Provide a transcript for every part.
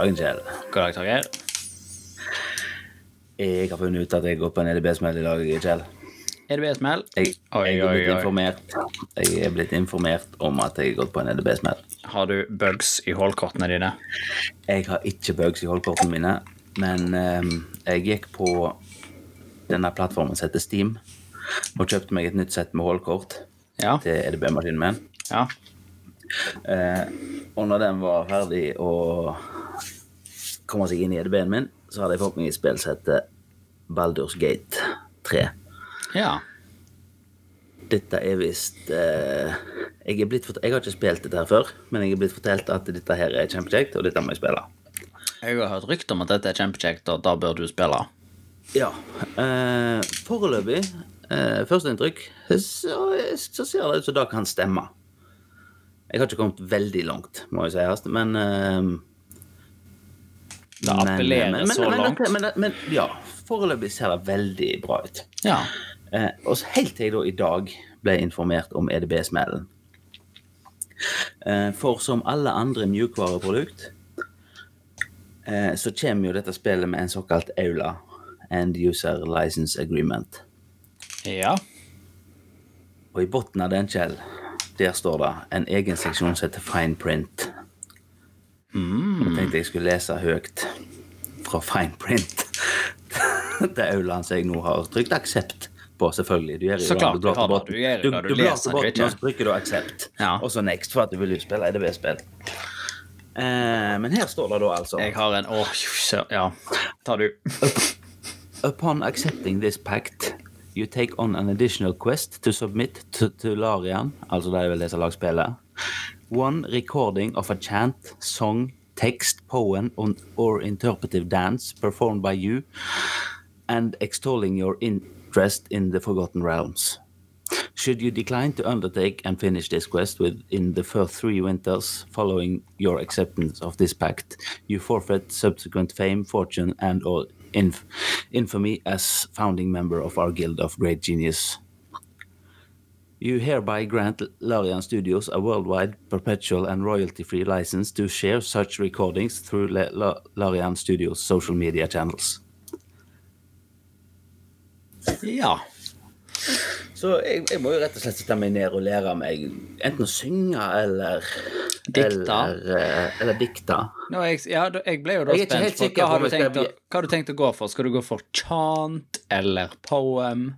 dagen, Kjell. God dag, Torgeir. Jeg har funnet ut at jeg går på en EDB-smell i dag, Kjell. EDB-smell. Jeg, jeg, jeg er blitt informert om at jeg har gått på en EDB-smell. Har du bugs i holdkortene dine? Jeg har ikke bugs i holdkortene mine, men ehm, jeg gikk på denne plattformen som heter Steam, og kjøpte meg et nytt sett med holdkort Ja. til EDB-maskinen min. ja. Eh, og når den var ferdig å komme seg inn i EDB-en min, så hadde jeg fått meg et spill som heter Baldur's Gate 3. Ja. Dette er visst eh, jeg, jeg har ikke spilt dette her før, men jeg er blitt fortalt at dette her er kjempekjekt, og dette må jeg spille. Jeg har hørt rykter om at dette er kjempekjekt, og da bør du spille. Ja. Eh, foreløpig, eh, førsteinntrykk, så, så ser det ut som det kan stemme. Jeg har ikke kommet veldig langt, må jeg si, men eh, Det appellerer men, men, så men, langt. Men, men, ja, foreløpig ser det veldig bra ut. Ja. Eh, og helt til jeg da i dag ble informert om EDB-smellen. Eh, for som alle andre mjukvareprodukt, eh, så kommer jo dette spillet med en såkalt EULA, End User License Agreement. Ja. Og i bunnen av den, Kjell, der står det en egen seksjon som heter Fine Print. Jeg tenkte jeg skulle lese høyt fra Fine Print til Aulaen som jeg nå har trykt aksept på, selvfølgelig. Du gjør Så klart Du har til Du gjør det, du leser bort, ikke. Og så trykker du aksept. Ja. Og så next, for at du vil spille EDB-spill. Eh, men her står det da altså Jeg har en Åh, oh, ja. Ta du. Upon accepting this pact, you take on an additional quest to submit to, to Larian, altså det er vel det som lager spillet, one recording of a chant, song, text, poem on, or interpretive dance performed by you, and extolling your interest in the Forgotten Realms. Should you decline to undertake and finish this quest within the first three winters following your acceptance of this pact, you forfeit subsequent fame, fortune, and or inf- infamy as founding member of our Guild of Great Genius. You hereby grant Larian Studios a worldwide, perpetual, and royalty-free license to share such recordings through La- La- Larian Studios' social media channels. Ja. Så jeg, jeg må jo rett og slett sette meg ned og lære meg enten å synge eller Dikta. Eller, eh, eller dikta. No, jeg, ja, jeg ble jo da spent på hva har, du tenkt å, hva har du tenkt å gå for? Skal du gå for chant eller poem?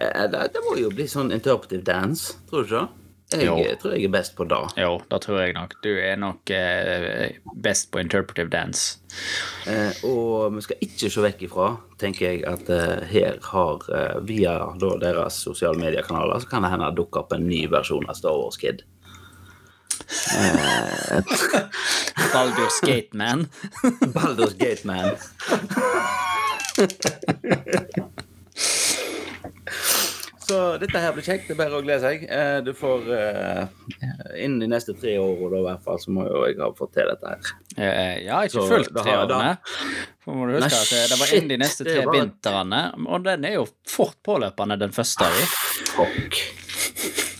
Eh, Det, det må jo bli sånn interpretive dance, tror du ikke? Jeg Jo. eh, tror jeg er best på det. Jo, da tror jeg nok. Du er nok eh, best på interpretive dance. Eh, og vi skal ikke se vekk ifra, tenker jeg, at eh, her har eh, via da, deres sosiale mediekanaler, så kan det hende det dukker opp en ny versjon av Star Wars Kid. Baldur Skateman. Baldur's Gate Man. Så dette her blir kjekt. Det er bare å glede seg. Eh, Du får eh, Innen de neste tre årene, i hvert fall, så må jo jeg ha fått til dette her. Eh, ja, ikke Så fullt tre årene. For må du huske Nei, at det var innen inn de neste tre bare... vintrene, og den er jo fort påløpende, den første av. Fuck.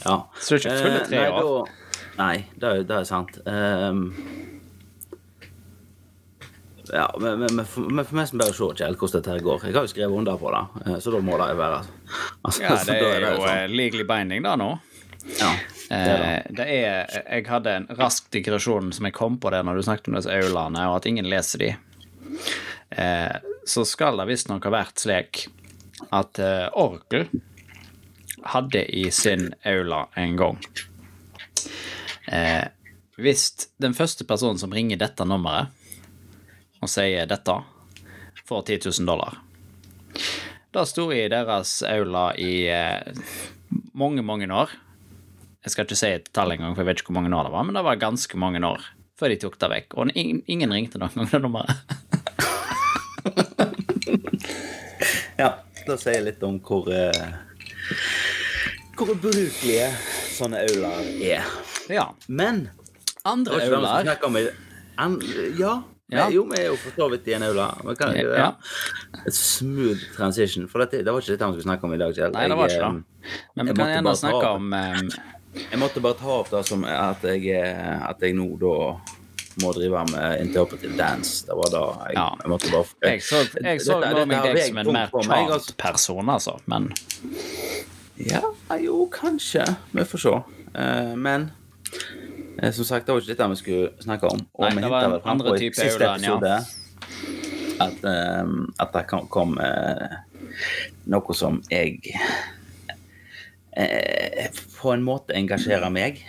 Ja. Så det er ikke fulle tre nei, år. Da, nei, det det er sant. Ehm, ja, men for meg som bare se Kjell, hvordan dette her går. Jeg har jo skrevet under på det, eh, så da må det jo være altså, Ja, det er jo sånn. eh, legally binding da nå. Ja, det er det. Eh, det er Jeg hadde en rask digresjon som jeg kom på det når du snakket om disse aulaene, og at ingen leser de. Eh, så skal det visstnok ha vært slik at eh, Oracle hadde i sin aula en gang eh, Hvis den første personen som ringer dette nummeret og sier dette, for 10 000 dollar Det sto i deres aula i eh, mange, mange år. Jeg skal ikke si et tall engang, for jeg vet ikke hvor mange år det var, men det var ganske mange år før de tok det vekk. Og ingen, ingen ringte noen gang det nummeret. Ja, det sier litt om hvor eh, Hvor ubrukelige sånne aulaer er. Ja. Men Andre aulaer an, Ja. Ja. Jo, vi er jo for så vidt i en aula. Men kan, ja. Ja. Et smooth transition. For dette, det var ikke dette vi skulle snakke om i dag, Kjell. Nei, det var ikke det. Men vi kan gjerne snakke om eh, eh, Jeg måtte bare ta opp det som at jeg, eh, at jeg nå da må drive med interpretive dance. Det var da jeg, Ja. jeg måtte bare Jeg så, jeg så Dette- dette deg som en mer meg, altså. Men Ja, jo, kanskje. Vi får se. Uh, men eh, som sagt, det var ikke dette vi skulle snakke om. Og Nei, vi det var en andre type Auland, ja. at, um, at det kom, kom uh, noe som jeg uh, på en måte engasjerer meg.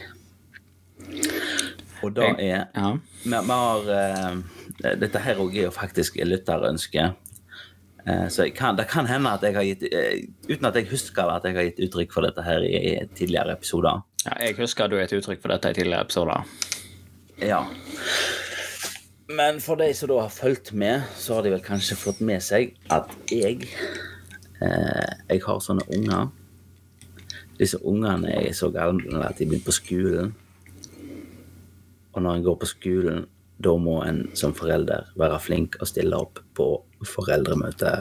Og da er ja. vi, vi har uh, Dette her òg er jo faktisk lytterønske. Eh, så kan, det kan hende at jeg har gitt eh, Uten at jeg husker at jeg har gitt uttrykk for dette her i, i tidligere episoder. Ja, jeg husker du er et uttrykk for dette i tidligere episoder. Ja. Men for de som da har fulgt med, så har de vel kanskje fått med seg at jeg eh, Jeg har sånne unger. Disse ungene er så gamle at de begynner på skolen. Og når en går på skolen, da må en som forelder være flink og stille opp på foreldremøte.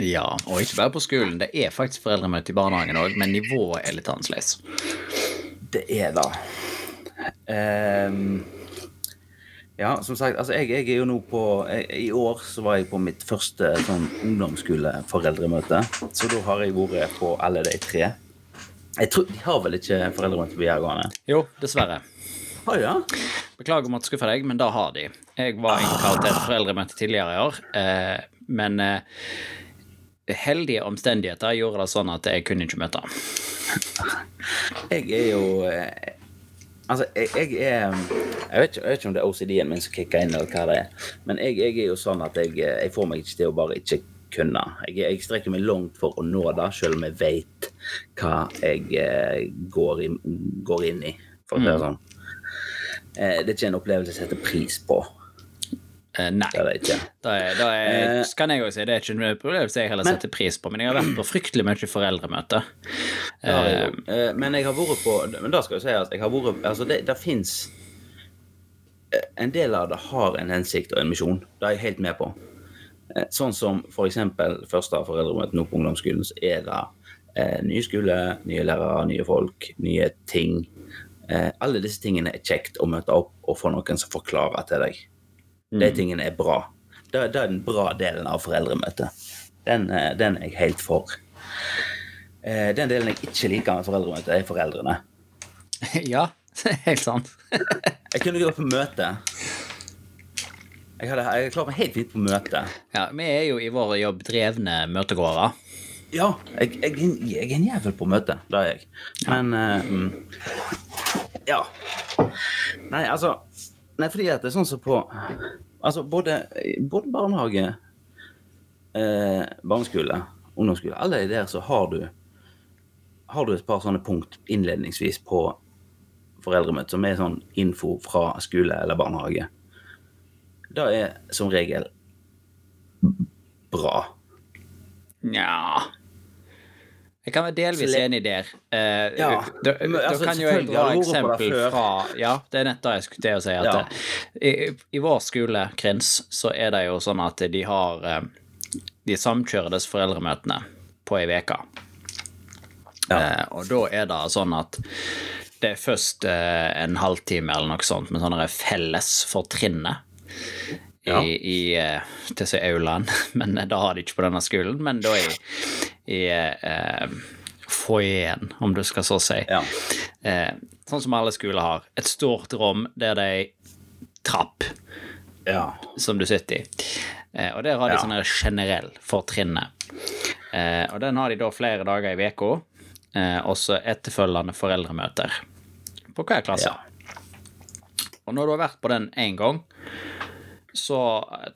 Ja, og ikke bare på skolen. Det er faktisk foreldremøte i barnehagen òg, men nivået er litt annerledes. Det er det. Um, ja, som sagt, altså jeg, jeg er jo nå på jeg, I år så var jeg på mitt første sånn ungdomsskoleforeldremøte. Så da har jeg vært på alle de tre. Jeg tror, De har vel ikke foreldremøte på videregående? Jo, dessverre. Har ja. det? Beklager om å skuffe deg, men da har de. Jeg var innkalt til et foreldremøte tidligere i år, eh, men eh, heldige omstendigheter gjorde det sånn at jeg kunne ikke møte. Jeg er jo eh, Altså, jeg, jeg er jeg vet, ikke, jeg vet ikke om det er OCD-en min som kicker inn, eller hva det er. Men jeg, jeg er jo sånn at jeg, eh, jeg får meg ikke til å bare ikke kunne. Jeg, strekker meg langt for å nå det, selv om jeg vet hva jeg eh, går, i, går inn i. For å si det sånn. Eh, det er ikke en opplevelse jeg setter pris på. Eh, nei. Det vet det. Da er, da er, Eh, kan jeg òg si, Det er ikke en opplevelse jeg heller men- setter pris på, men jeg har vært på fryktelig mye foreldremøte. Uh, jeg Men jeg har vært på Men da skal jeg si at jeg har vært Altså, det, det fins En del av det har en hensikt og en misjon. Det er jeg helt med på. Sånn som eksempel første foreldremøte nå på ungdomsskolen, så er det eh, nye skole, nye lærere, nye folk, nye ting. Eh, alle disse tingene er kjekt å møte opp og få noen som forklarer til deg. De tingene er bra. Det, det er den bra delen av foreldremøtet. Den, eh, den er jeg helt for. Eh, den delen jeg ikke liker med foreldremøtet, er foreldrene. ja, helt sant. Jeg kunne gått på møte. Jeg hadde, jeg hadde klart meg helt fint på møte. Ja, Vi er jo i vår jobb drevne møtegåere. Ja, jeg, jeg, jeg er en jævel på møte. Det er jeg. Men mm, Ja. Nei, altså Nei, fordi at det er sånn som på Altså, både, både barnehage, eh, barneskole, ungdomsskole Alle de der så har du Har du et par sånne punkt innledningsvis på foreldremøte som er sånn info fra skole eller barnehage. Det er som regel bra. Nja Jeg kan være delvis enig der. Eh, Ja, da, men da altså, kan jo jeg dra eksempel fra Ja, det er nett det jeg skulle til å si. Ja. Det, i, I vår skole, Krins, så er det jo sånn at de har eh, De samkjører disse foreldremøtene på ei uke. Ja. Eh, og da er det sånn at det er først eh, en halvtime eller noe sånt med sånne felles for trinnet Ja. i, i eh, til si aulaen, men det da har de ikke på denne skolen, men da i, i eh, foajeen, om du skal så si. Ja. Eh, sånn som alle skoler har. Et stort rom der det er trapp ja. som du sitter i. Eh, og der har de Ja. sånn generell for trinnet. Eh, og den har de da flere dager i uka, eh, og så etterfølgende foreldremøter på hver klasse. Ja. Og når du har vært på den én gang, så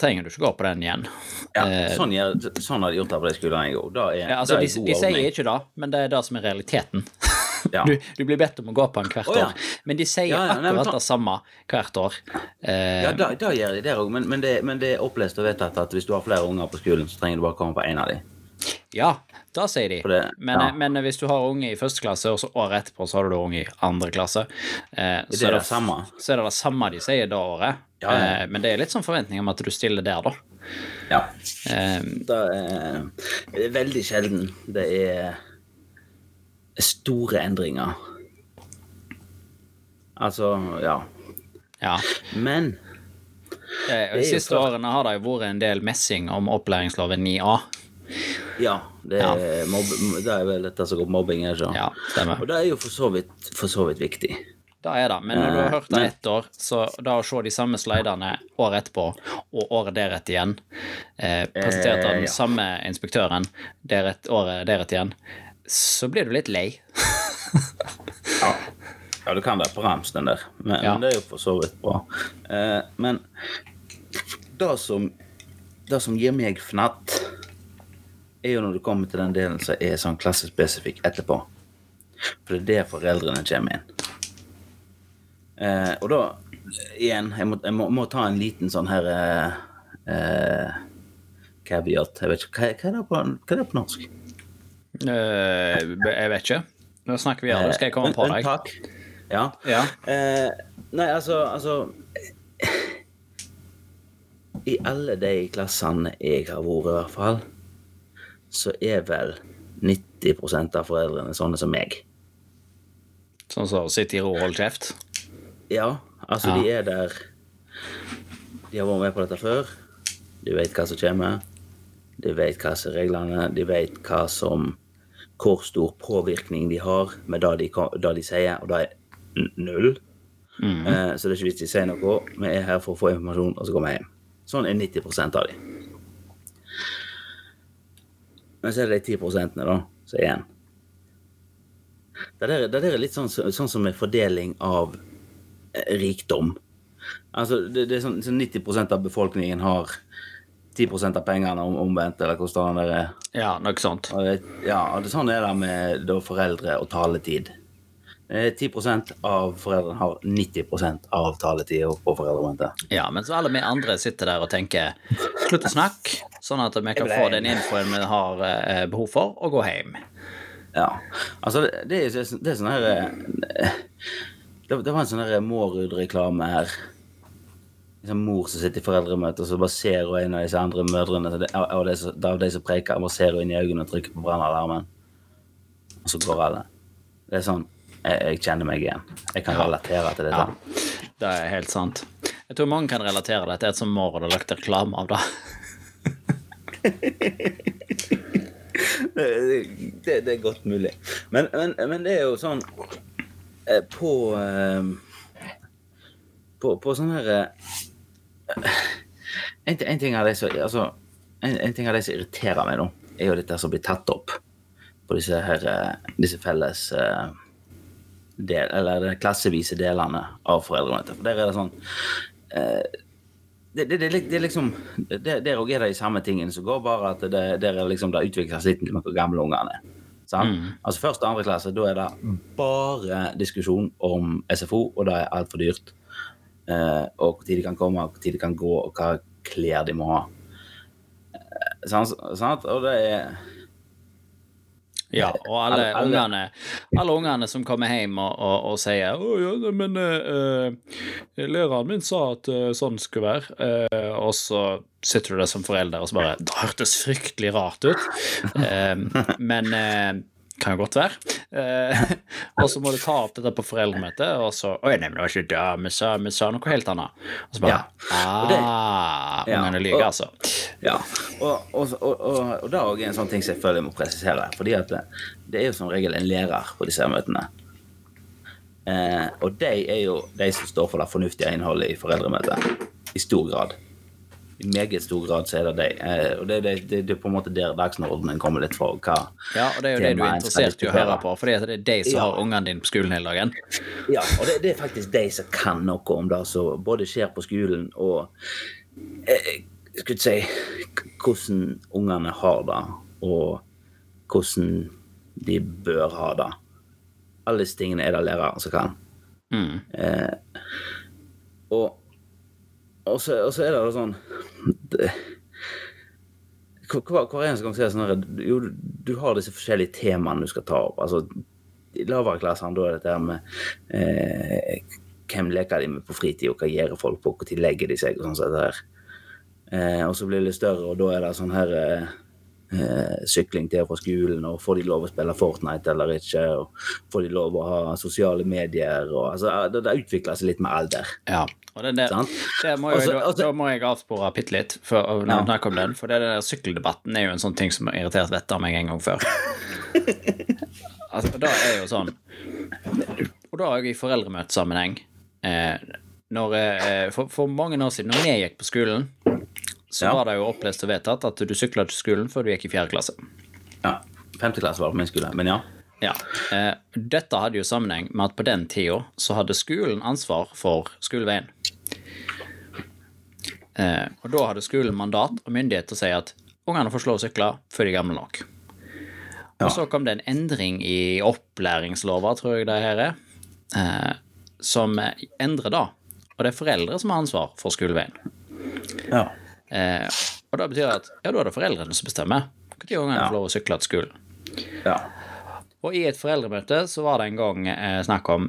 trenger du ikke gå på den igjen. ja. Eh, Sånn, gjør, sånn har de gjort det på de skolene jeg går. Ja, altså, de, de sier ikke det, men det er det som er realiteten. Ja. Du, du blir bedt om å gå på den hvert oh, ja. år, men de sier Ja, ja, nei, akkurat ta- det samme hvert år. Eh, Ja, da, da gjør de det òg, men, men, det, men det er opplest og vedtatt at hvis du har flere unger på skolen, så trenger du bare komme på én av dem. Ja, da sier de. Det- men, ja. men hvis du har unge i første klasse, og så året etterpå så har du unge i andre klasse, eh, Det så, er det samme. så er det det samme de sier det året. Ja, ja. Eh, men det er litt sånn forventning om at du stiller der, da. Ja. Eh, Det er, det er veldig sjelden det er store endringer. Altså, ja. ja. Men Eh, De siste årene har det jo vært en del messing om opplæringsloven 9a. Ja, det er, ja. Mob, det er vel dette som går på mobbing. Ikke? Ja, stemmer. Og det er jo for så vidt, for så vidt viktig. Det er det, men når du har hørt det ett år, så da å se de samme slidene året etterpå og året deretter igjen, eh, presentert av den eh, ja. samme inspektøren deret, året deretter igjen, så blir du litt lei. ja. ja, du kan det på rams, den der, men, ja. men, det er jo for så vidt bra. Eh, men det som, det som gir meg fnatt, er jo når du kommer til den delen som er sånn klassespesifikk etterpå. For det er der foreldrene kommer inn. Eh, og da, igjen, jeg må, jeg må, må, ta en liten sånn her eh, eh caveat. Jeg vet ikke, hva, hva, er det på, hva er det på norsk? Uh, jeg vet ikke. Nå snakker vi gjerne. Skal jeg komme på deg? Takk. Ja. ja. Uh, nei, altså, altså I alle de klassene jeg har vært, i hvert fall, så er vel 90% av foreldrene sånne som meg. Sånn som sitter i ro og holder kjeft? Ja, altså ja. de er der De har vært med på dette før. De vet hva som kommer. De vet hva som er reglene. De vet hva som hvor stor påvirkning de har med det de, det de sier, og det er null. Mm. Eh, så det er ikke vits i å si noe. Vi er her for å få informasjon, og så går vi hjem. Sånn er 90% av de. Men så er det de 10% da, som er igjen. Det der, det der er litt sånn, sånn som med fordeling av rikdom. Altså, det, det er sånn, sånn 90% av befolkningen har 10% av pengene om, omvendt, eller hvordan det er. Ja, noe sånt. ja, og det, sånn er det med da, foreldre og taletid. 10% av foreldrene har 90% av taletida på foreldremøtet. Ja, mens alle vi andre sitter der og tenker slutt å snakke, sånn at vi kan få den infoen vi har eh, behov for, og gå hjem. Ja. Altså, det, det, det er sånn her eh, det, det, var en sånn Mårud-reklame her. En mor som sitter i foreldremøte, og så bare ser hun en av disse andre mødrene og det, av de som preker, bare ser hun inn i øynene og trykker på brannalarmen. Og så går alle. Det er sånn jeg, jeg kjenner meg igjen. Jeg kan relatere til dette. Ja, det er helt sant. Jeg tror mange kan relatere det til et som Mårud har lagt reklame av det. det, det, det, er godt mulig. Men, men, men det er jo sånn Eh, på eh, På, på sånn her eh, en, en, ting av det som altså, en, en, ting av det som irriterer meg nå, er jo dette som blir tatt opp på disse, her, disse felles del, eller de klassevise delene av foreldremøtet. For der er det sånn det, det, det, det, er liksom Der òg er det de samme tingene som går, bare at det, der er liksom, det utvikler seg litt med hvor gamle ungene er. Mm. Altså Første og andre klasse, da er det bare diskusjon om SFO, og det er altfor dyrt. Eh, og når de kan komme, og når de kan gå, og hva klær de må ha. Eh, sant? Og det er ja, og alle, ungene, alle ungene som kommer hjem og, og, og sier 'Å ja, men uh, læreren min sa at uh, sånn skulle være', uh, og så sitter du der som forelder og så bare 'Det hørtes fryktelig rart ut', men kan jo godt være. Eh, og så må du ta opp dette på foreldremøtet, og så Oi, nei, men det var ikke det vi sa, vi sa noe helt annet. Og så bare ja. Ah, ungene lyver, altså. Ja. Og, og, og, og det er òg en sånn ting som jeg føler jeg må presisere. fordi at det, det er jo som regel en lærer på disse møtene. Eh, og de er jo de som står for det fornuftige innholdet i foreldremøtet. I stor grad i meget stor grad så er det det. Eh, og det, det, det, det, er på en måte der dagsordenen kommer litt fra. hva Ja, og det er jo det du er interessert i å høre på, for det er de som ja. har ungene dine på skolen hele dagen. Ja, og det, er faktisk de som kan noe om det som både skjer på skolen, og eh, skulle si hvordan ungene har det, og hvordan de bør ha det. Alle disse tingene er det læreren som kan. Mm. Eh, og og så, og så er det sånn det, hver, hver eneste gang så er det sånn Jo, du har disse forskjellige temaene du skal ta opp. Altså, I lavere klasser da er dette her med eh, hvem leker de med på fritid, og hva gjør folk på, når legger de seg, og sånn sett her. Eh, og så blir det litt større, og da er det sånn her eh, sykling til og fra skolen, og får de lov å spille Fortnite eller ikke, og får de lov å ha sosiale medier, og altså, det, det utvikler seg litt med alder. Ja. Og det, det, Sant? det må jeg, Altså- da, altså- da må jeg avspore bitte litt for når Ja. snakke om den. For det der sykkeldebatten er jo en sånn ting som har irritert vettet av meg en gang før. altså, da er jo sånn Og da òg i foreldremøtesammenheng. Eh, når, eh, for, for mange år siden, når vi gikk på skolen, så Ja. var det jo opplest og vedtatt at du sykla til skolen før du gikk i fjerde klasse. Ja, femte klasse var det på min skole, men ja. Ja. Eh, dette hadde jo sammenheng med at på den tida så hadde skolen ansvar for skoleveien. Eh, og da hadde skolen mandat og myndighet til å si at ungene får slå å sykle før de er gamle nok. Og så kom det en endring i opplæringslova, tror jeg det her er, eh, som endrer da. Og det er foreldre som har ansvar for skoleveien. ja. Eh, og da betyr det at ja, da er det foreldrene som bestemmer når ungene Ja. får lov å sykle til skolen. ja. Og i et foreldremøte så var det en gang eh, snakk om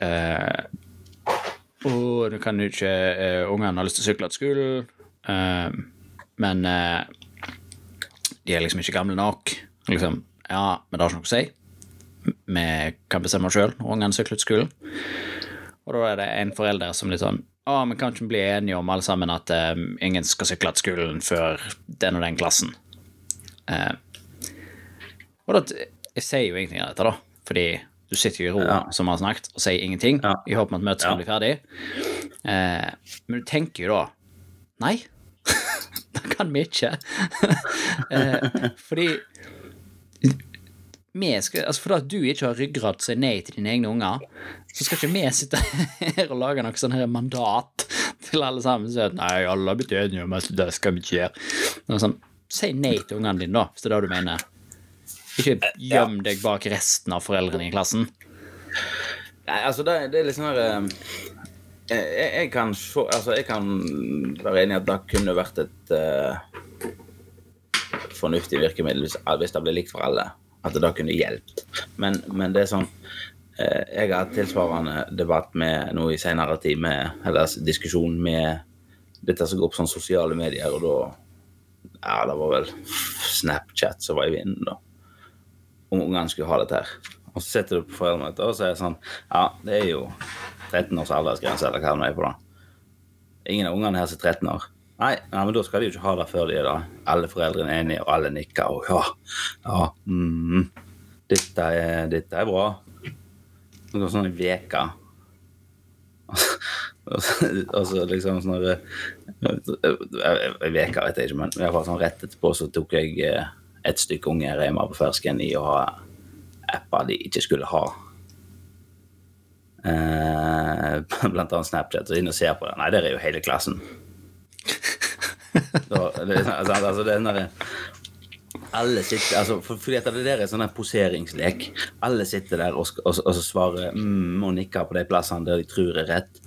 eh, Å, du kan jo ikke eh, Ungene har lyst til å sykle til skolen, eh, men eh, de er liksom ikke gamle nok. Liksom, ja, men det har ikke noe å si. Vi kan bestemme sjøl når ungene sykler til skolen. Og da er det en forelder som litt sånn Å, vi kan ikke bli enige om alle sammen at eh, ingen skal sykle til skolen før den og den klassen. Eh, og da, jeg sier jo ingenting av dette, da, fordi du sitter jo i ro, Ja. som har snakket, og sier ingenting Ja. i håp om at møtet skal Ja. bli ferdig. Eh, men du tenker jo da Nei, det kan vi ikke. eh, fordi vi skal, altså For at du ikke har ryggrad til å si nei til dine egne unger, så skal ikke vi sitte her og lage noe sånn her mandat til alle sammen Så at nei, alle har blitt enige om at det skal vi ikke gjøre. Sånn, si nei til ungene dine, da, hvis det er det du mener. Ikke gjem deg bak resten av foreldrene i klassen. Nei, altså, det, det er litt sånn her eh, jeg, jeg kan se Altså, jeg kan være enig i at det kunne vært et uh, fornuftig virkemiddel hvis, hvis det ble likt for alle. At det da kunne hjulpet. Men, men det er sånn eh, Jeg har hatt tilsvarende debatt med noe i senere tid, med, eller diskusjon med dette som går på sånn sosiale medier, og da Ja, det var vel Snapchat som var i vinden, da. Om ungene skulle ha dette her. Og så sitter du på foreldremøtet og så er sånn Ja, det er jo 13 års aldersgrense, eller hva det er på da. Ingen av ungene her er 13 år. Nei, nei, men da skal de jo ikke ha det før de er da. Alle foreldrene er enige, og alle nikker, og ja, ja, mm, dette, er, dette er bra. Går sånn i veka. Og så, liksom sånn Ei veke vet jeg ikke, men i hvert fall sånn rett etterpå så tok jeg eh, et stykke unge reima på fersken i å ha apper de ikke skulle ha. Eh, blant annet Snapchat. Så inn og ser på det. Nei, der er jo hele klassen. Da, det, altså, det er sånn der- alle sitter, altså, for, fordi at det der er sånn der poseringslek. Alle sitter der og, og, og så svarer mm, og nikker på de plassene der de tror er rett.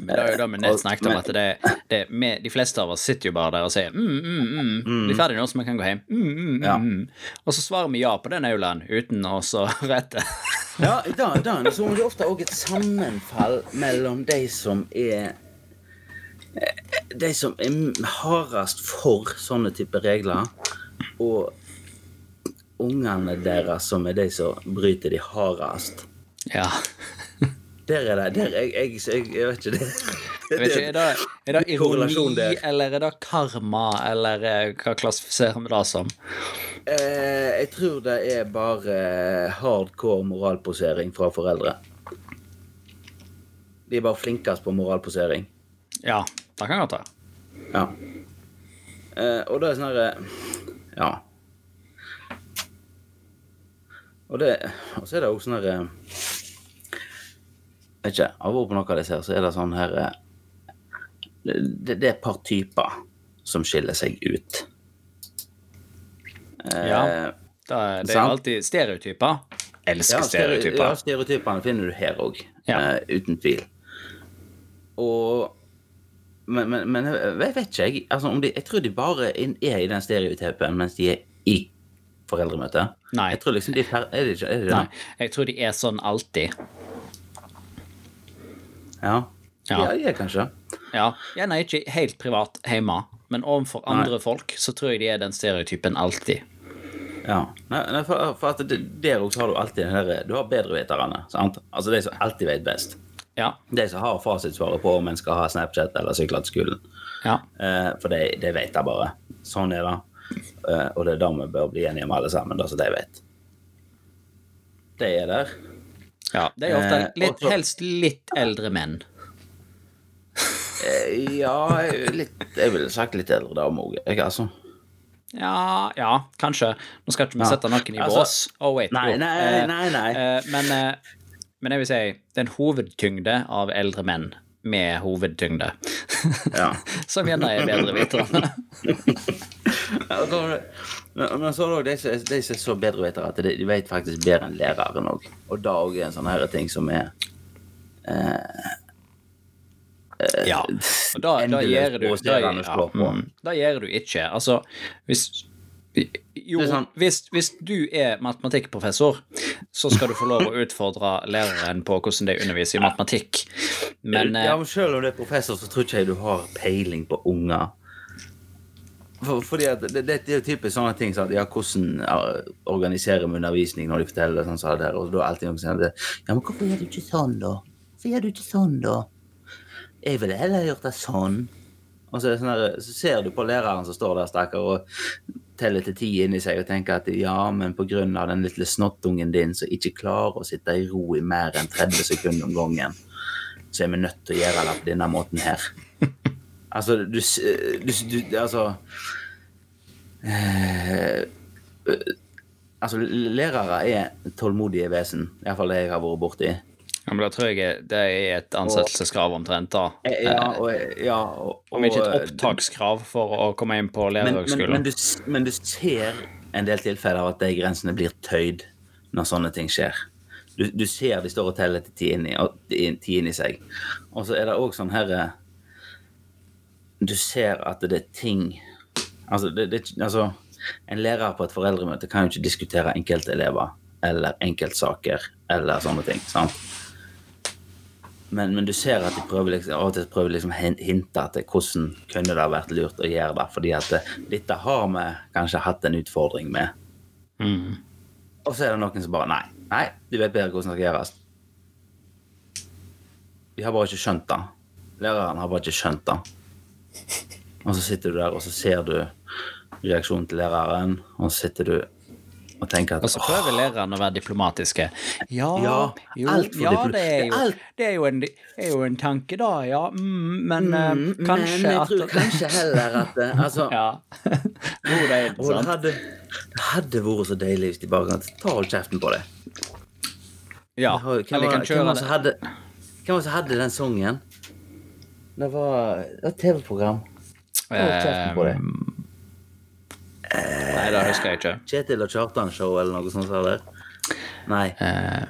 Men det er jo da vi nett snakket om at det, det med, De fleste av oss sitter jo bare der og sier mm, mm, mm, bli ferdig nå, så vi kan gå hjem. Mm, mm, mm, Ja. mm. Og så svarer vi ja på den aulaen uten å rette. Ja, i dag, da, så er det ofte òg et sammenfall mellom de som er eh, De som er hardest for sånne type regler, og ungene deres som er de som bryter de hardest. Ja. Der er det der, jeg, jeg, jeg, jeg vet ikke det. Jeg vet ikke, Er det, er det ironi, eller er det karma, eller eh, hva klassifiserer vi det som? Eh, jeg tror det er bare hardcore moralposering fra foreldre. De er bare flinkest på moralposering. Ja, det kan godt være. Ja. Eh, og det er sånn herre Ja. Og det Og så er det òg sånn herre Vet ikke. Av og på noe av det jeg ser, så er det sånn her eh, det, det er et par typer som skiller seg ut. Eh, Ja. Det, er- det er alltid stereotyper. Elsker Ja, stereotyper. Ja, stereotypene finner du her òg, Ja. uten tvil. Og men, men, men jeg vet ikke, jeg. Altså, om de, jeg tror de bare er i den stereotypen mens de er i foreldremøtet. Nei. Jeg tror liksom de er Er de ikke, er de Nei, jeg tror de er sånn alltid. Ja. Ja. ja. er kanskje. Ja, Gjerne ikke helt privat hjemme, men overfor andre folk så tror jeg de er den stereotypen alltid. Ja. Nei, nei, for, for at det, der også har du alltid den der Du har bedreviterne, sant? Altså de som alltid vet best. Ja. De som har fasitsvaret på om en skal ha Snapchat eller sykle til skolen. Ja. Eh, for de, de vet det bare. Sånn er det. Eh, og det er det vi bør bli enige om alle sammen, det som de vet. De er der. ja. Det er ofte Eh, litt, også- helst litt eldre menn. Eh, ja, jeg litt, jeg ville sagt litt eldre dame òg, jeg, altså. Ja, ja, kanskje. Nå skal ikke vi sette noen i Altså, bås. Oh, wait. nei, nei, nei, nei. eh, men, eh, men jeg vil si det er en hovedtyngde av eldre menn med hovedtyngde. Ja. Som gjerne er bedre vitere. Ja, Men så er det òg de som er så bedrevitere at de, de vet faktisk bedre enn læreren òg. Og det òg er en sånn her ting som er ja. Og da, da gjør du da, ja, mm, da du ikke. Altså, hvis jo, sånn- hvis, hvis du er matematikkprofessor, så skal du få lov å utfordre læreren på hvordan de underviser i matematikk. Men eh, Ja, men selv om du er professor, så tror ikke jeg du har peiling på unger. For, fordi at det, det er jo typisk sånne ting som at ja, hvordan ja, organiserer vi undervisning når de forteller det sånn som det her, og da er alltid noen som sier det, ja, men hvorfor gjør du ikke sånn da? Hvorfor gjør du ikke sånn da? Jeg ville heller gjort det sånn. Og så, er det sånn så ser du på læreren som står der, stakker, og teller til ti inni seg og tenker at ja, men av den lille snottungen din som ikke klarer å sitte i ro i mer enn 30 sekunder om gangen, så er vi nødt til å gjøre det på denne måten her. Altså, du, du, du Altså eh, Altså, lærere er tålmodige vesen. Iallfall det jeg har vært borti. Ja, men da tror jeg det er et ansettelseskrav omtrent, da. Eh, Ja, og, ja, og, Om ikke et opptakskrav for å komme inn på men, men, men, du, men du ser en del tilfeller av at de grensene blir tøyd når sånne ting skjer. Du, du ser de står og teller til ti inni, inni seg. Og så er det òg sånn herre Du ser at det er ting Altså, det, det, altså En lærer på et foreldremøte kan jo ikke diskutere enkeltelever eller enkeltsaker eller sånne ting. sant? Men, men du ser at de prøver liksom, av og til prøver liksom hinte til hvordan kunne det ha vært lurt å gjøre det. Fordi at dette har vi kanskje hatt en utfordring med. Mm. Og så er det noen som bare Nei, nei, de vet bedre hvordan det skal gjøres. De har bare ikke skjønt det. Læreren har bare ikke skjønt det. Og så sitter du der, og så ser du reaksjonen til læreren, og så sitter du og tenker at Og så prøver læreren å være diplomatiske. Ja, Ja, jo, alt ja det, er jo, det, er jo en, er jo en tanke, da, ja. Mm, men mm, uh, kanskje Men jeg at tror kanskje heller at eh, Altså Ja. jo, det er, Og det hadde, det hadde vært så deilig hvis de bare kan ta kjeften på det. Ja, eller kan kjøre det hvem var det som hadde den sangen? Det var et TV-program. Hold kjeften på det. Nei, det husker jeg ikke. Kjetil og Kjartan-show eller noe sånt. Eller? Nei, Eh,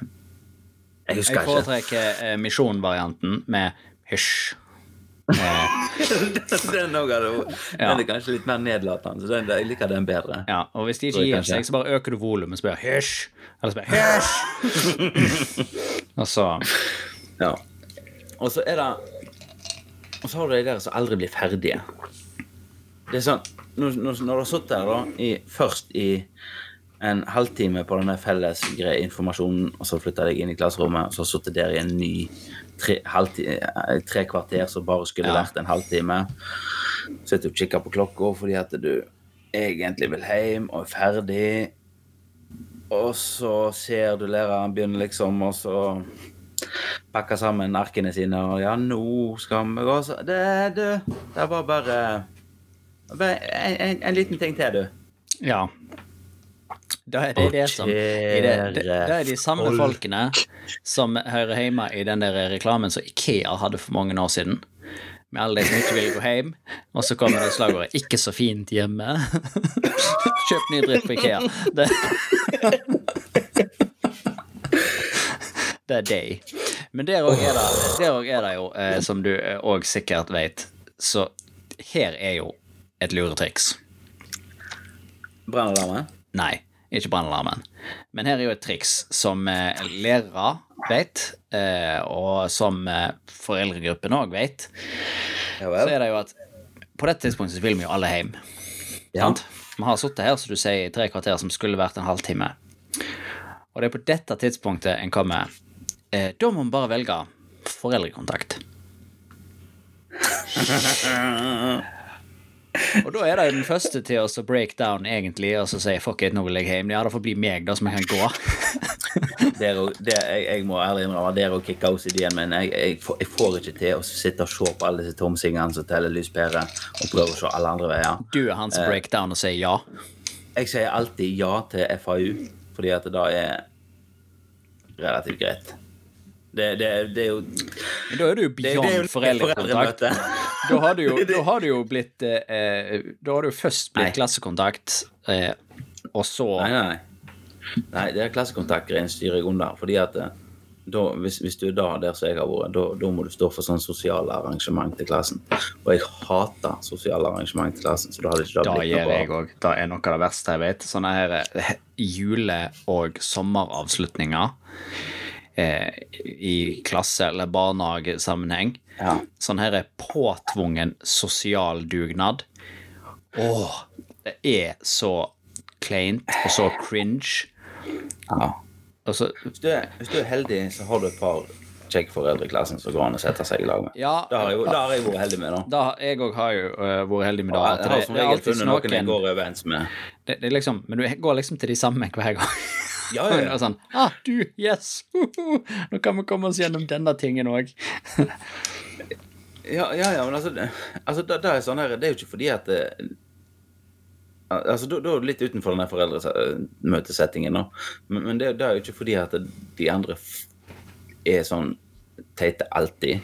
jeg jeg husker ikke. foretrekker eh, misjonvarianten med hysj. Eh, den, hadde, vært- Ja. den er kanskje litt mer nedlatende, så den, jeg liker den bedre. ja, og hvis de ikke gir seg, så bare øker du volumet, så bare hysj. Eller spør hysj. Og så Ja. Og så er det Og så har du de der som aldri blir ferdige. Det er sånn Når, når, du har sittet der da i, først i en halvtime på denne felles greie informasjonen, og så flytta deg inn i klasserommet, og så sittet der i en ny tre, eh, tre kvarter som bare skulle Ja. vært en halvtime. Sitter og kikker på klokka fordi at du egentlig vil hjem og er ferdig. Og så ser du læreren begynne liksom, og så pakke sammen arkene sine, og ja, nå skal vi gå så Det, du, det var bare en, en, en liten ting til, du. Ja. Da er det det som det, det, Da er de samme folk. folkene som hører hjemme i den der reklamen som Ikea hadde for mange år siden. Med alle de som ikke ville gå hjem, og så kommer det slagordet 'Ikke så fint hjemme'. Kjøp ny dritt på Ikea. Det, det er deg. Men der òg er, er det jo, eh, som du òg sikkert vet, så her er jo et luretriks. Brannalarmen? Nei, ikke brannalarmen. Men her er jo et triks som eh, lærere vet, eh, og som eh, foreldregruppen òg vet. Ja Så er det jo at på dette tidspunktet så vil vi jo alle hjem. Ja. Vi har sittet her, som du sier, i tre kvarter som skulle vært en halvtime. Og det er på dette tidspunktet en kommer eh, Da må vi bare velge foreldrekontakt. Og da er det jo den første til å break down, egentlig, og så si fuck it, nå vil jeg hjem. Ja, det får bli meg, da, som jeg kan gå. Der og, der, jeg, jeg må ærlig innrømme det er å kicke OCD-en, men jeg, jeg, får, jeg får ikke til å sitte og se på alle disse tomsingene som teller lyspærer, og prøve å se alle andre veier. Du er hans breakdown break og sier ja. Jeg sier alltid ja til FAU, fordi at det da er relativt greit. Det, det, det er jo da er du det, det er beyond foreldrekontakt. foreldremøte. Da har du jo, da har du jo blitt eh, Da har du først blitt Nei. klassekontakt, eh, og så Nei, nei, nei. Det er klassekontaktgreien styrer jeg under. Fordi at eh, da, hvis, hvis du da der som jeg har vært, da, da må du stå for sånn sosiale arrangement til klassen. Og jeg hater sosiale arrangement til klassen, så da hadde ikke Da blitt noe jeg òg. Det er noe av det verste jeg vet. Sånne her eh, jule- og sommeravslutninger eh, i klasse- eller barnehagesammenheng. Ja. Sånn her er påtvungen sosial dugnad. Åh, det er så kleint og så cringe. ja. Så Hvis, du er, hvis du er heldig, så har du et par kjekke foreldre i klassen som går an å sette seg i lag med. Ja, Det har jeg, det har jeg vært heldig med, da. da, jeg òg har jo uh, vært heldig med det. Jeg At det, har som regel funnet noen jeg går overens med. det, det er liksom, Men du går liksom til de samme hver gang. Ja, ja, ja. Sånn ah, du, yes! Nå kan vi komme oss gjennom denne tingen òg. Ja, ja, ja men altså, altså det, det er sånn her, det er jo ikke fordi at det, Altså, Da er du litt utenfor den foreldremøtesettingen, da. Men, men det, det er jo ikke fordi at de andre er sånn teite alltid.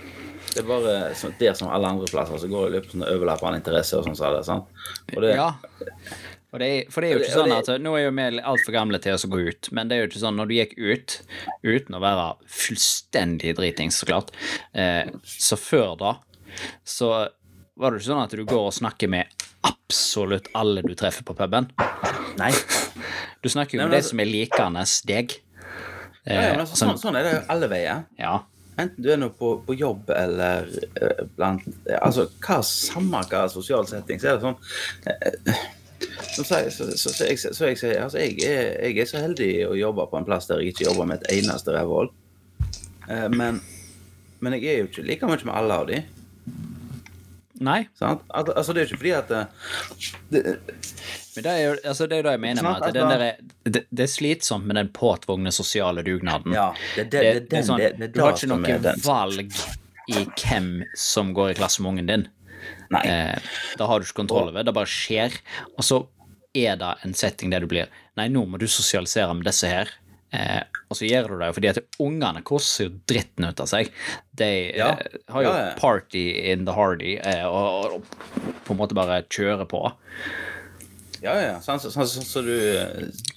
Det er bare så, der som alle andre plasser, så går det litt på sånne overlappende interesser og sånn, sa det, sant? Og det, Ja. Det er, for det er jo ikke sånn at Nå er jo vi altfor gamle til å gå ut, men det er jo ikke sånn når du gikk ut uten å være fullstendig dritings, så klart, eh, så før da så var det ikke sånn at du går og snakker med absolutt alle du treffer på puben. Nei. Du snakker jo med de som er likende deg. Ja, ja, men altså, sånn, sånn er det jo alle veier. Ja. Enten du er nå på, på jobb eller eh, blant Altså, hva samme hva sosial setting, så er det sånn eh, så, sier- så, så, så, jeg, så jeg altså, jeg er, jeg er så heldig å jobbe på en plass der jeg ikke jobber med et eneste rævhold. Eh, men, men jeg er jo ikke like mye med alle av de. Nei, Sant? Al altså, det er jo ikke fordi at eh, det, men det er jo altså, det, er det jeg mener med at den der, det, det er slitsomt med den påtvungne sosiale dugnaden. Ja, det, det, det, det, sånn, du har ikke noe valg i hvem som går i klasse med ungen din. Nei. Eh, da har du ikke kontroll over. Det bare skjer. Og så er det en setting der du blir Nei, nå må du sosialisere med disse her. Eh, og så gjør du det jo fordi at ungene koser jo dritten ut av seg. De Ja. eh, har jo Ja, party in the hardy eh, og, og på en måte bare kjører på. Ja, ja, sånn så, så, så, så du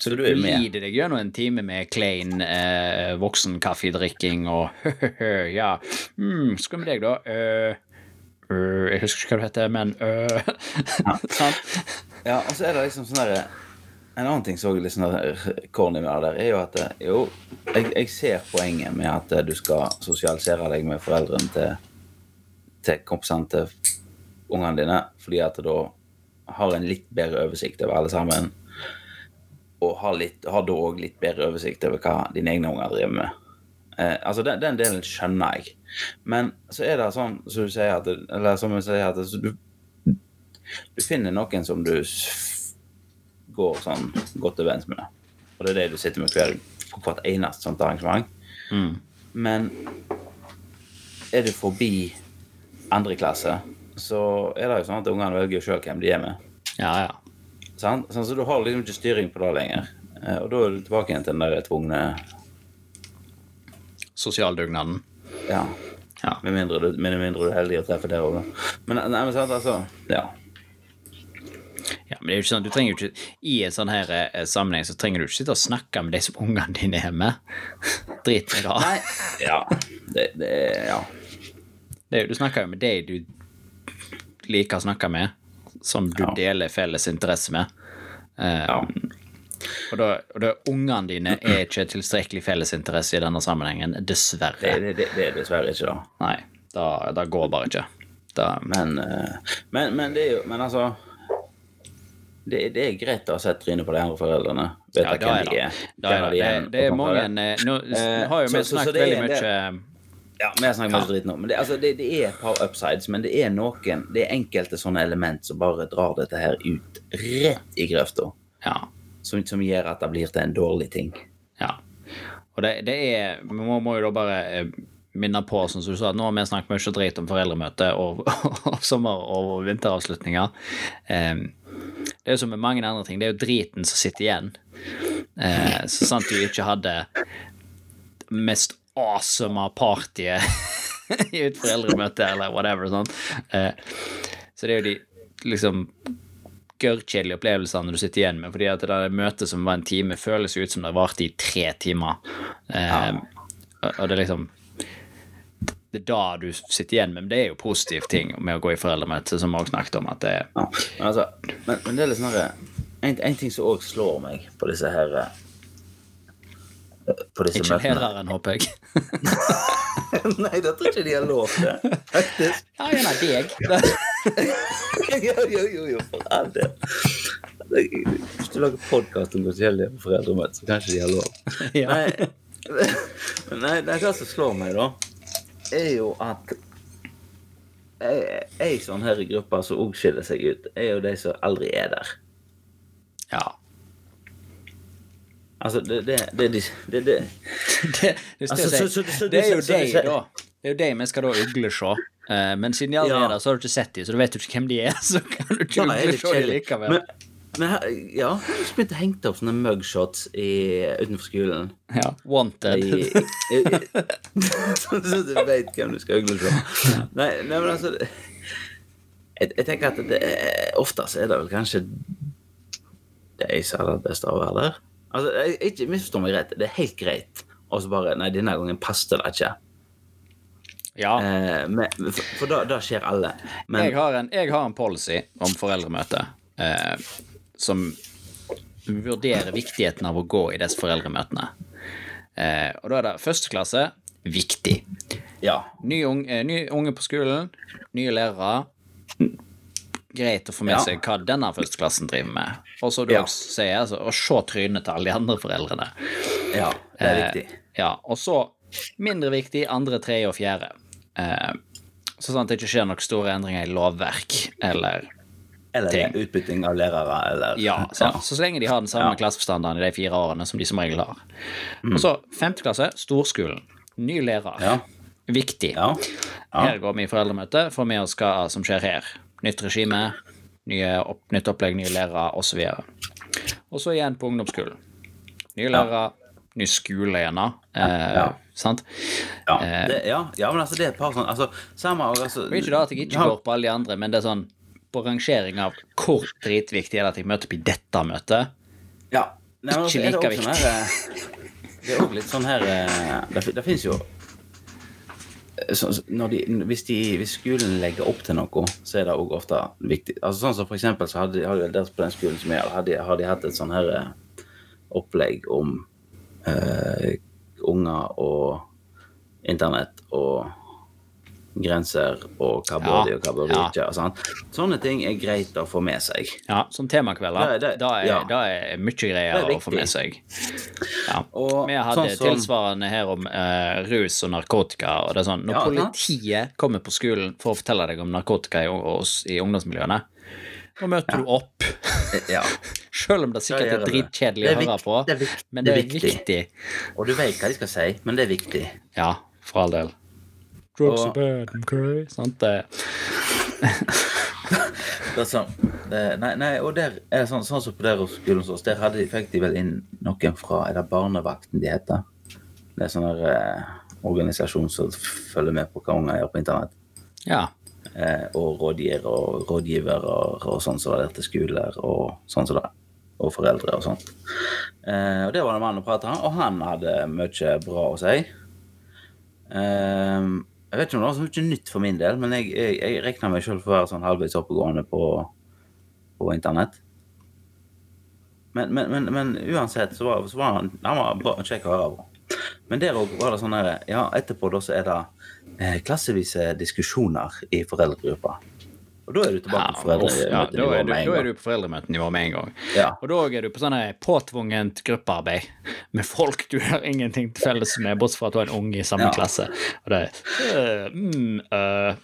Så du er med. lider deg gjennom en time med klein eh, voksenkaffedrikking og ja, mm, skal med deg, da? Eh, eh, jeg husker ikke hva det heter, men eh, ja. Ja, og så er det liksom sånn derre En annen ting som er litt sånn corny med det der, er jo at jo, jeg, jeg ser poenget med at du skal sosialisere deg med foreldrene til, til kompisene til ungene dine, fordi at da har en litt bedre oversikt over alle sammen. Og har, litt, har da òg litt bedre oversikt over hva dine egne unger driver med. Eh, altså, den, den delen skjønner jeg. Men så er det sånn som du sier at Eller som jeg sier at du, du finner noen som du går sånn godt overens med. Og det er det du sitter med hver, på hvert eneste sånt arrangement. Mm. Men er du forbi andre klasse, så er det jo sånn at ungene velger sjøl hvem de er med. Ja, ja. Sant? Sånn, så du har liksom ikke styring på det lenger. Eh, Og da er du tilbake igjen til den der tvungne Sosialdugnaden. Ja. Ja. Med mindre du, med mindre du er heldig å treffe der òg, da. Men, nei, men sant, altså Ja. ja. Men det er jo ikke sånn, du trenger jo ikke I en sånn her eh, sammenheng så trenger du ikke sitte og snakke med de som ungene dine er med. Drit i det. Nei. Ja. Det, det Ja. Det er jo- Du snakker jo med de du liker å snakke med, som du Ja. deler felles interesse med. Eh, Ja. Og da, og da ungene dine er ikke tilstrekkelig fellesinteresse i denne sammenhengen, dessverre. Det, det, det, det er dessverre ikke da. Nei, da, da går bare ikke. Da, Men, eh, men, men det er jo Men altså det, det er greit å ha sett trynet på de andre foreldrene. Vet ja, da hvem de er. Da er Kjenner det. de Det, det er mange eh, Nå Eh, har jo vi snakket veldig mye Ja, vi har snakket mye dritt nå. Men det, altså, det, det er et par upsides, men det er noen Det er enkelte sånne element som bare drar dette her ut rett i grøfta. Ja. Som, som gjør at det blir til en dårlig ting. ja. Og det, det er Vi må, må jo da bare eh, minne på, som du sa, at nå har vi snakket mye drit om foreldremøte og, og sommer- og vinteravslutninger. Eh, det er jo som med mange andre ting, det er jo driten som sitter igjen. Eh, så sant du ikke hadde mest awesome partyet i et foreldremøte eller whatever. Sånn. Eh, så det er jo de liksom gørrkjedelige opplevelsene du sitter igjen med, fordi at det der møtet som var en time, føles ut som det varte i tre timer. Eh, og- det er liksom Det er da du sitter igjen med, men det er jo positive ting med å gå i foreldremøte, som vi også snakket om, at det er Ja, men, altså, men, men det er litt sånn en, en ting som òg slår meg på disse her eh, På disse ikke møtene læreren, håper jeg. Nei, det tror jeg ikke de har lov til faktisk. Ja, gjerne deg. jo, jo, jo, jo, for all del. Hvis du lager podkast om forskjellige foreldremøter, er så kanskje de har lov. Ja. Nei, nei, det er hva som slår meg, da, er jo at ei, sånn her gruppe som òg skiller seg ut, er jo de som aldri er der. Ja. Altså, det det, det, det, er jo deg, da. Det er jo deg vi skal da uglesjå. Eh, men siden de allerede Ja. er der, så har du ikke sett dem, så du vet jo ikke hvem de er. Så kan du ikke litt uglesjå dem likevel. Men, men her- ja, jeg har begynt å henge opp sånne mugshots i, utenfor skolen. Ja, Wanted. I, i, i, så du vet hvem du skal ugle se. Nei, nei, men altså jeg, jeg tenker at det er, oftest er det vel kanskje de som har det beste av å være der. Altså, jeg, ikke misforstå meg rett, det er helt greit. Og så bare Nei, denne gangen passet det ikke. Ja. Eh, med, for for da, da skjer alle. Men jeg, har en, jeg har en policy om foreldremøte eh, som vurderer viktigheten av å gå i disse foreldremøtene. Eh, og da er det første klasse viktig. ja. Ny, ung, eh, ny unge på skolen, nye lærere. Greit å få med Ja. seg hva denne førsteklassen driver med. Og så du Ja. også sier, altså, å se trynet til alle de andre foreldrene. ja, det er Eh. Ja, og så mindre viktig andre, tredje og fjerde. Eh, sånn at det ikke skjer noen store endringer i lovverk eller Eller ting. utbytting av lærere, eller Ja, sant? så så lenge de har den samme Ja. klassestandarden i de fire årene som de som regel har. Og så femte klasse, storskolen. Ny lærer. Mm. Ja. Viktig. Ja. Her går vi i foreldremøte, for vi oss hva som skjer her. Nytt regime, nye opp, nytt opplegg, nye lærere osv. Og så igjen på ungdomsskolen. Nye lærere, ny skole igjen. Eh. Sant? Ja, Eh. det, ja, ja, men altså det er et par sånn altså, Samme altså, er ikke da at jeg ikke går på alle de andre, men det er sånn på rangering av hvor dritviktig er det at jeg møter opp i dette møtet. Ja. Nei, men Ikke altså, like viktig. sånn her, eh, Det er òg litt sånn her eh, Det, det fins jo så, de, hvis, de, hvis skolen legger opp til noe, så er det òg ofte viktig. Altså Sånn som for eksempel så hadde, hadde der på den skolen som jeg hadde, hadde de hatt et sånn her opplegg om eh, unger og internett og grenser og hva bør de og hva bør de ja. ikke. Og sånt. Sånne ting er greit å få med seg. Ja, som temakvelder. Det- det- Da er, ja. da er mye greier er å få med seg. Ja. Og Vi hadde sånn som- tilsvarende her om uh, rus og narkotika. og det er sånn, Når Ja, politiet kommer på skolen for å fortelle deg om narkotika i, i ungdomsmiljøene, da møter du opp. Ja. Selv om det sikkert er dritkjedelig å høre på. det er men det det er viktig. viktig. Og du vet hva de skal si, men det er viktig. Ja, for all del. Drugs Og- are bad, okay? Sant det? Det er sånn, det, nei, nei, og der er det sånn, sånn som på der skolen hos oss, der hadde de, fikk de vel inn noen fra Er det Barnevakten de heter? Det er sånn der eh, organisasjon som følger med på hva unger gjør på internett. Ja. Eh, og rådgivere og rådgivere og sånn som var der til skoler og sånn som det. Og foreldre og sånt. Eh, og det var det mann å prate med, og han hadde mye bra å si. Eh, jeg vet ikke om det var så mye nytt for min del, men jeg, jeg, jeg regna meg sjøl for å være sånn halvveis oppegående på, på internett. Men, men, men, men uansett så var, så var han, han var bra, kjekk å høre på. Men der òg var det sånn her Ja, etterpå da så er det klassevise diskusjoner i foreldregruppa. Og da er du tilbake på Ja, ja, foreldremøtenivå er med en da er du på foreldremøtenivå med en gang. Ja. Og da er du på sånn påtvungent gruppearbeid med folk du har ingenting til felles med, bortsett fra at du har en unge i samme Ja. klasse. Og det øh, mm, øh,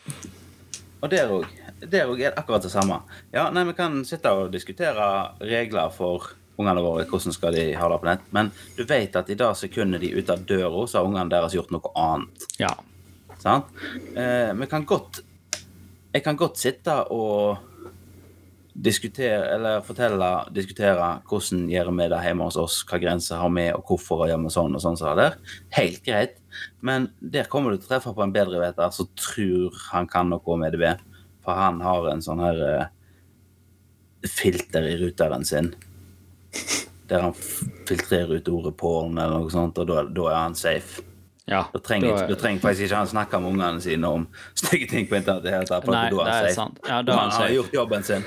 Og der òg. Der òg er det akkurat det samme. Ja, nei, Vi kan sitte og diskutere regler for ungene våre, hvordan skal de ha det på nett, men du vet at i det sekundet de er ute av døra, så har ungene deres gjort noe annet. Ja. Sant? Eh, vi kan godt Jeg kan godt sitte og diskutere, eller fortelle, diskutere hvordan gjør vi det hjemme hos oss, hva grenser har vi, og hvorfor gjør vi sånn og sånn som det der. Helt greit. Men der kommer du til å treffe på en bedreveter som tror han kan noe om EDB. For han har en sånn her uh, filter i ruteren sin. Der han filtrerer ut ordet porn eller noe sånt, og da, da er han safe. Ja. Da trenger, Da- trenger faktisk ikke han snakke med ungene sine om stygge ting på internett. det tatt, for Nei, det er sant. Ja, han har gjort jobben sin.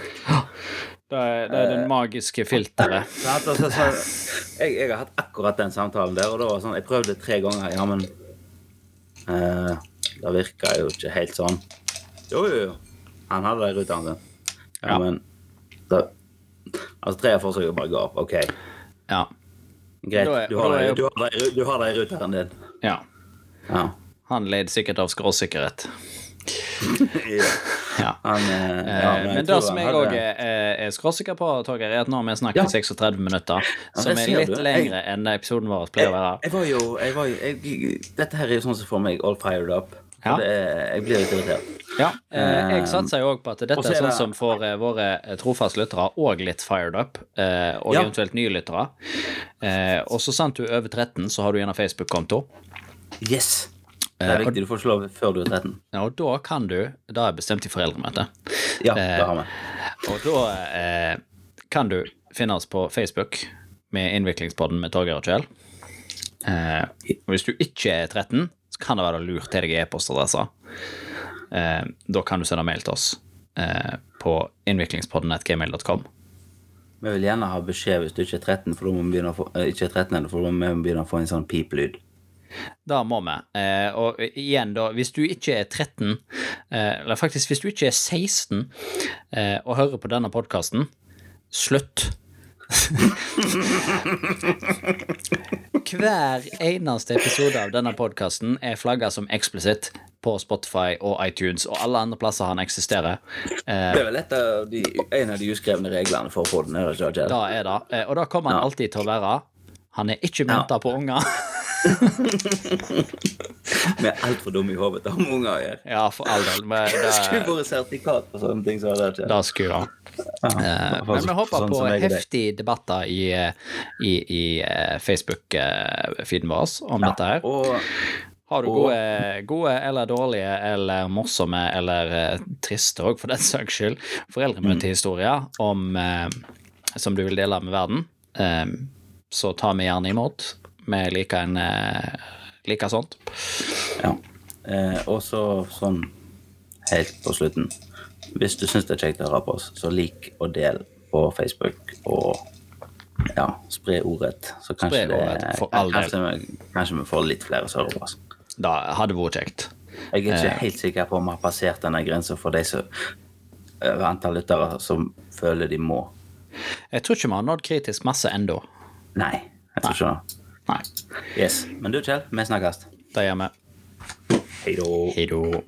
Det er, det er den magiske filteret. Sant? Og så- så- jeg, jeg har hatt akkurat den samtalen der, og da var sånn, jeg prøvde tre ganger. Ja, men uh, Det virka jo ikke helt sånn. Jo, jo, jo. Han hadde det i ruteren sin. Ja, Ja. men da, Altså, tre av forsøkene bare ga opp. OK, Ja. greit. Du har da det du har det i- du har det i ruteren din. ja. Ja. Han led sikkert av skråsikkerhet. ja. Han, eh, ja, men, men det som jeg hadde- òg er, er skråsikker på, Torgeir, er at nå har vi snakket Ja. 36 minutter, som er litt du. Jeg- lengre enn episoden vår pleier å være. Jeg var jo, jeg var jo jeg, Dette her er jo sånn som får meg all fired up. Ja. er, jeg blir litt irritert. Ja, eh, jeg satser jo òg på at dette er er sånn det- som får eh, våre eh, trofaste lyttere òg litt fired up, eh, og Ja. eventuelt nye lyttere. Eh, og så sant du er over 13, så har du gjerne Facebook-konto. Yes! Det er Eh, viktig. Du får ikke lov før du er 13. Ja, og da kan du Da er bestemt i foreldremøte. Ja, Eh, det har vi. Og da eh, kan du finne oss på Facebook med Innviklingspodden med Torgeir og Kjell. Eh, og hvis du ikke er 13, så kan det være lurt til deg i e-postadresser. Eh, da kan du sende mail til oss eh, på innviklingspodden.gmail.com. Vi vil gjerne ha beskjed hvis du ikke er 13, for da må vi begynne å få, eh, ikke er 13 for da må vi begynne å få en sånn piplyd. Da må vi. Eh, og igjen, da, hvis du ikke er 13, eh, eller faktisk hvis du ikke er 16 eh, og hører på denne podkasten, slutt. Hver eneste episode av denne podkasten er flagga som eksplisitt på Spotify og iTunes og alle andre plasser han eksisterer. Eh, Det er vel av de, en av de uskrevne reglene for podden. er det ikke, Kjell? da er det. Og da kommer han alltid til å være. Han er ikke mynta på unger. Vi er altfor dumme i hodet til å ha unger å gjøre. ja, for all del. Men det, Skulle vært sertifikat på sånne ting. Så hadde det ikke. Skulle han. Ja, men vi håper sånn på heftige debatter i, eh, i, i eh, Facebook-feeden vår om dette her. Og Har du gode, gode eller dårlige eller morsomme eller eh, triste òg, for den saks skyld, foreldremøtehistorier om eh, som du vil dele med verden, eh, så tar vi gjerne imot. Vi liker en eh, liker sånt. Ja. Eh, og så sånn helt på slutten Hvis du syns det er kjekt å høre på oss, så lik og del på Facebook. Og ja, spre ordrett. Så kanskje, del. kanskje, vi, kanskje vi får litt flere som hører på oss. Da hadde vært kjekt. Jeg er ikke Eh. helt sikker på om vi har passert denne grensa for de som antall lyttere som føler de må. Jeg tror ikke vi har nådd kritisk masse ennå. Nei, jeg tror ikke det. Nei. Yes. Men du, Kjell, vi snakkes. Det gjør vi. Hei da.